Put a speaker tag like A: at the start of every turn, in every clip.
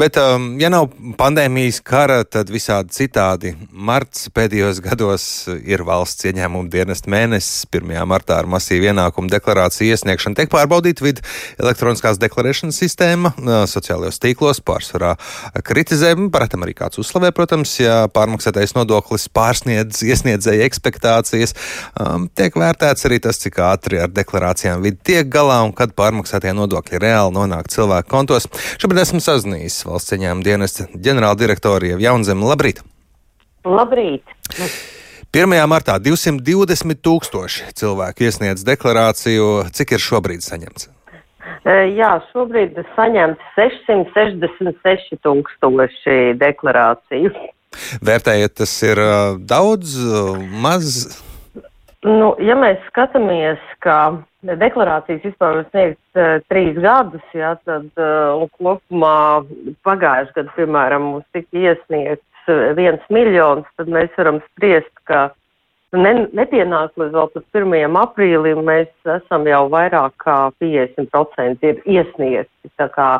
A: Bet, um, ja nav pandēmijas kara, tad visādi citādi. Marts pēdējos gados ir valsts ieņēmuma dienesta mēnesis. 1. martā ar masīvu ienākumu deklarāciju iesniegšanu tiek pārbaudīta vidu elektroniskās deklarēšanas sistēma. Sociālajos tīklos pārsvarā kritizē, paratam arī kāds uzslavē, protams, ja pārmaksātais nodoklis pārsniedz iesniedzēja ekspektācijas. Um, tiek vērtēts arī tas, cik ātri ar deklarācijām vidi tiek galā un kad pārmaksātie nodokļi reāli nonāk cilvēku kontos. Šobrīd esmu sazinājies valsts ieņēmuma dienesta ģenerāldirektori Jaunzem. Labrīt!
B: Labrīt!
A: 1. martā 220 tūkstoši cilvēku iesniedz deklarāciju. Cik ir šobrīd saņemts?
B: Jā, šobrīd ir saņemts 666 tūkstoši deklarāciju.
A: Vērtējiet, tas ir daudz, maz?
B: Nu, ja mēs skatāmies, ka deklarācijas vispār var sniegt uh, trīs gadus, jā, tad uh, kopumā pagājušajā gadā, piemēram, mums tika iesniegts uh, viens miljons, tad mēs varam spriest, ka ne, nepienāk līdz vēl pat 1. aprīlim, mēs esam jau vairāk kā 50% ir iesniegti. Tā kā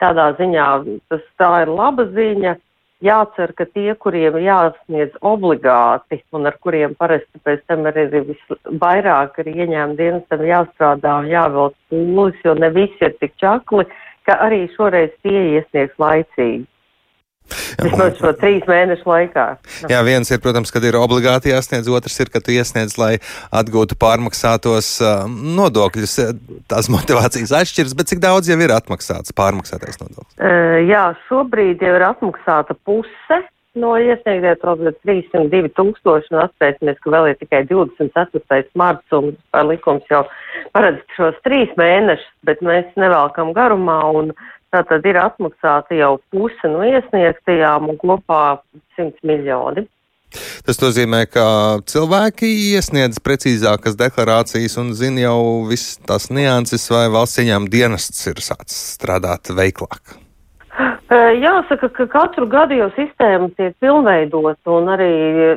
B: tādā ziņā tas tā ir laba ziņa jācer, ka tie, kuriem jāsniedz obligāti un ar kuriem parasti pēc tam arī visvairāk ir ieņēmuma dienestam jāstrādā un jāvelc pūles, jo ne visi ir tik čakli, ka arī šoreiz tie iesniegs laicīgi. Vismaz šo trīs mēnešu laikā.
A: Jā, viens ir, protams, kad ir obligāti jāsniedz, otrs ir, ka tu iesniedz, lai atgūtu pārmaksātos uh, nodokļus. Tās motivācijas atšķiras, bet cik daudz jau ir atmaksāts pārmaksātais nodoklis?
B: Uh, jā, šobrīd jau ir atmaksāta puse. No iesniegtiem tātad 302 tūkstoši, un atcerēsimies, ka vēl ir tikai 24. marts, un likums jau paredz šos trīs mēnešus, bet mēs nevelkam garumā, un Tātad ir atmaksāta jau puse no iesniegtajām un kopā 100 miljoni.
A: Tas nozīmē, ka cilvēki iesniedz precīzākas deklarācijas un zina jau visas tās nianses, vai valsts ieņēmuma dienests ir sācis strādāt veiklāk.
B: Jāsaka, ka katru gadu jau sistēma tiek pilnveidota un arī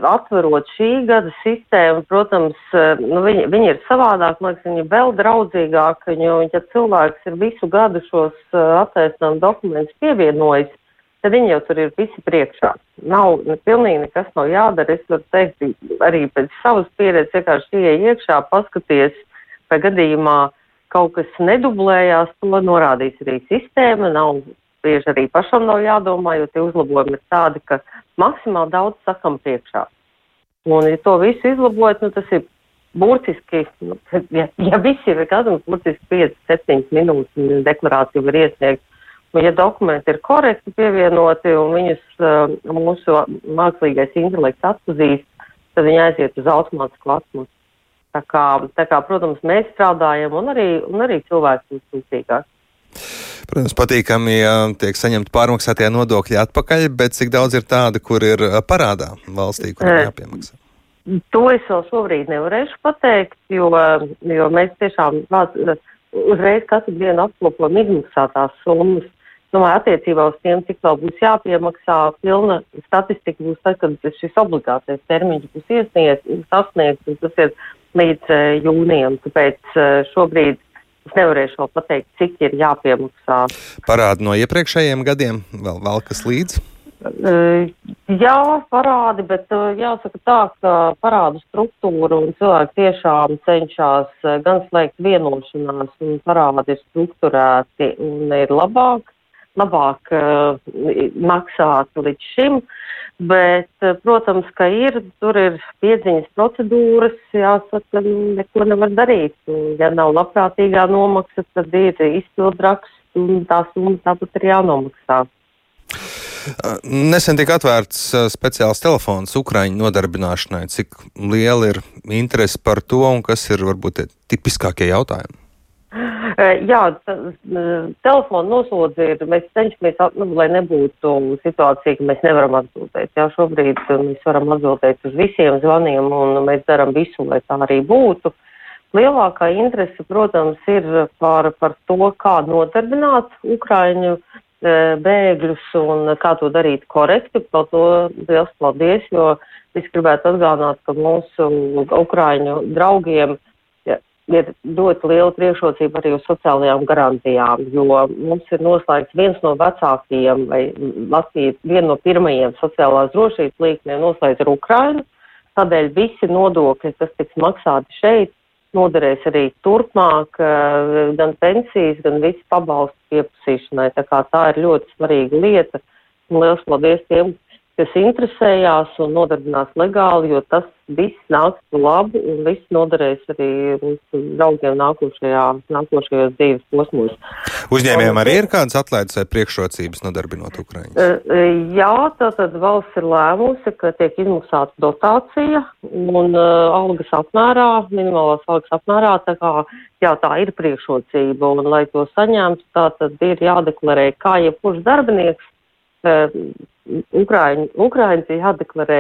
B: atverot šī gada sistēmu, protams, nu, viņi, viņi ir savādāk, man liekas, viņi ir vēl draudzīgāki, jo, ja cilvēks ir visu gadu šos attaisnām dokumentus pievienojis, tad viņi jau tur ir visi priekšā. Nav, ne, pilnīgi nekas nav jādara, es varu teikt, arī pēc savas pieredzes vienkārši ieej iekšā, paskaties, vai gadījumā kaut kas nedublējās, to norādīs arī sistēma, nav bieži arī pašam nav jādomā, jo tie uzlabojumi ir tādi, ka maksimāli daudz sakam priekšā. Un, ja to visu izlabojat, nu, tas ir burtiski, nu, ja, ja viss ir kādam, burtiski 5-7 minūtes deklarāciju var iesniegt. Un, ja dokumenti ir korekti pievienoti un viņus uh, mūsu mākslīgais intelekts atpazīst, tad viņi aiziet uz automātisku atmusu. Tā kā, tā kā, protams, mēs strādājam un arī, un arī cilvēks ir sūdzīgāks.
A: Protams, patīkami, ja tiek saņemti pārmaksātie nodokļi atpakaļ, bet cik daudz ir tāda, kur ir parādā valstī, kur ir jāpiemaksā?
B: To es vēl šobrīd nevarēšu pateikt, jo, jo mēs tiešām uzreiz katru dienu apkopam izmaksātās summas. Domāju, attiecībā uz tiem, cik vēl būs jāpiemaksā, pilna statistika būs tad, kad šis obligātais termiņš būs iesniegts, sasniegts, un tas ir līdz jūnijam. Tāpēc šobrīd Es nevarēšu vēl pateikt, cik ir jāpiemaksā.
A: Parādi no iepriekšējiem gadiem vēl valkas līdzi?
B: Jā, parādi, bet jāsaka tā, ka parādu struktūra un cilvēki tiešām cenšas gan slēgt vienošanās, un parādi ir strukturēti un ir labāk, labāk uh, maksāt līdz šim. Bet, eh, protams, ka ir, tur ir piedziņas procedūras, jāsaka, neko nevar darīt. Ja nav labprātīgā nomaksa, tad ir izpildraksts un tā summa tāpat ir jānomaksā.
A: Nesen tika atvērts eh, speciāls telefons Ukraiņu nodarbināšanai. Cik liela ir interese par to un kas ir varbūt tipiskākie jautājumi?
B: Jā, telefona noslodzi ir, mēs cenšamies, nu, lai nebūtu situācija, ka mēs nevaram atbildēt. Jā, šobrīd mēs varam atbildēt uz visiem zvaniem un mēs darām visu, lai tā arī būtu. Lielākā interese, protams, ir par, par to, kā nodarbināt Ukraiņu bēgļus un kā to darīt korekti. Par to liels paldies, jo es gribētu atgādināt, ka mūsu Ukraiņu draugiem ir ļoti liela priekšrocība arī uz sociālajām garantijām, jo mums ir noslēgts viens no vecākajiem, vai Latvija viena no pirmajiem sociālās drošības līkniem noslēgts ar Ukrainu. Tādēļ visi nodokļi, kas tiks maksāti šeit, noderēs arī turpmāk, eh, gan pensijas, gan visi pabalstu pieprasīšanai. Tā kā tā ir ļoti svarīga lieta. Un liels paldies tiem, kas interesējās un nodarbinās legāli, jo tas viss nāks labu un viss noderēs arī mūsu draugiem nākošajā, nākošajos dzīves posmos.
A: Uzņēmējiem arī ir kādas atlaides vai priekšrocības nodarbinot Ukraiņus?
B: E, e, jā, tātad valsts ir lēmusi, ka tiek izmaksāta dotācija un uh, algas apmērā, minimālās algas apmērā, tā kā jā, tā ir priekšrocība un, lai to saņemtu, tātad ir jādeklarē kā jebkurš darbinieks Ukraiņi, Ukraiņas ir jādeklarē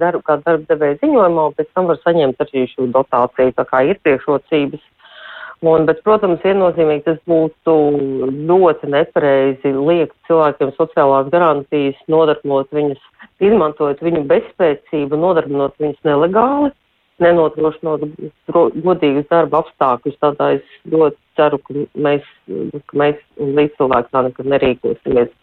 B: darbu, kā darba devēja ziņojumā, un pēc tam var saņemt arī šo dotāciju, tā kā ir priekšrocības. Un, bet, protams, viennozīmīgi tas būtu ļoti nepareizi liekt cilvēkiem sociālās garantijas, nodarbinot viņus, izmantojot viņu bezspēcību, nodarbinot viņus nelegāli, nenodrošinot godīgus darba apstākļus. Tādā es ļoti ceru, ka mēs, ka mēs līdz cilvēku tā nekad nerīkosimies.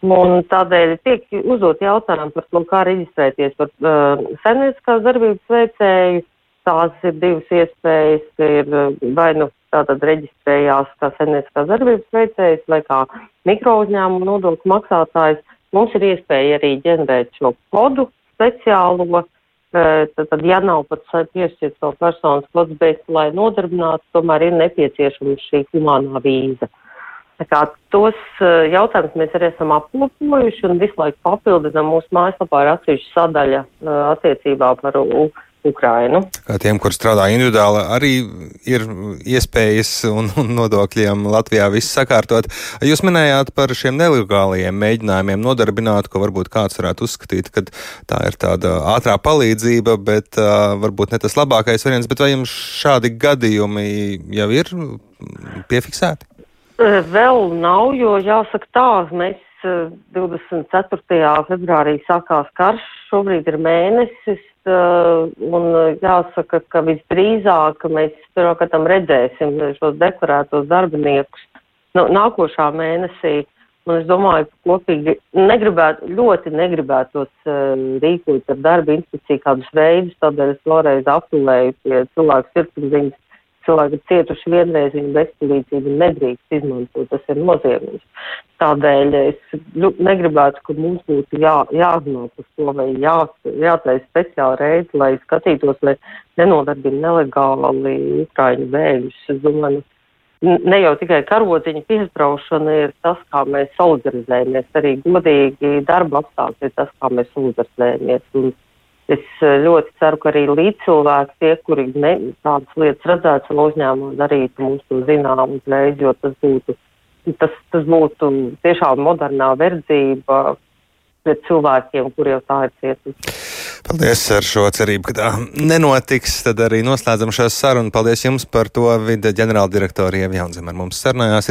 B: Un tādēļ tiek uzdot jautājumu par to, kā reģistrēties par uh, saimnieciskās darbības veicēju. Tās ir divas iespējas, ir uh, vai nu tātad reģistrējās kā saimnieciskās darbības veicējs vai kā mikrouzņēmuma nodokļu maksātājs. Mums ir iespēja arī ģenerēt šo kodu speciālo, uh, tad, ja nav pat piešķirt savu personas kodu, bet, lai nodarbinātu, tomēr ir nepieciešama šī humānā vīza. Kā tos uh, jautājumus mēs arī esam apkopojuši un visu laiku papildinām mūsu mājaslapā ir atsevišķa sadaļa uh, attiecībā par Ukrainu.
A: Kā tiem, kur strādā individuāli, arī ir iespējas un, un nodokļiem Latvijā viss sakārtot. Jūs minējāt par šiem nelegālajiem mēģinājumiem nodarbināt, ko varbūt kāds varētu uzskatīt, ka tā ir tāda ātrā palīdzība, bet uh, varbūt ne tas labākais variants. Bet vai jums šādi gadījumi jau ir piefiksēti?
B: Vēl nav, jo jāsaka tā, mēs 24. februārī sākās karš, šobrīd ir mēnesis, un jāsaka, ka visdrīzāk mēs pirmkārt redzēsim šos deklarētos darbiniekus nu, nākošā mēnesī. Un es domāju, ka kopīgi negribētu, ļoti negribētos uh, rīkot ar darba inspekciju kādus veidus, tādēļ es vēlreiz apelēju pie cilvēku sirdsapziņas cilvēki ir cietuši vienreiz, viņu bezpalīdzību nedrīkst izmantot. Tas ir noziegums. Tādēļ es negribētu, ka mums būtu jā, jāzina par to vai jā, jātaisa speciāli reizi, lai skatītos, lai nenodarbina nelegāli Ukraiņu bēgļus. Es domāju, ne jau tikai karodziņa piespraušana ir tas, kā mēs solidarizējamies, arī godīgi darba apstākļi ir tas, kā mēs solidarizējamies. Un, Es eh, ļoti ceru, ka arī līdzcilvēki, tie, kuri ne, tādas lietas redzētu savā uzņēmumā, darītu mums to zinām uzreiz, jo tas būtu, tas, tas būtu tiešām modernā verdzība pret cilvēkiem, kuriem tā ir cietusi.
A: Paldies ar šo cerību, ka tā nenotiks. Tad arī noslēdzam šo sarunu. Paldies jums par to. Vide ģenerāldirektori Ievi Jaunzem ar mums sarunājās.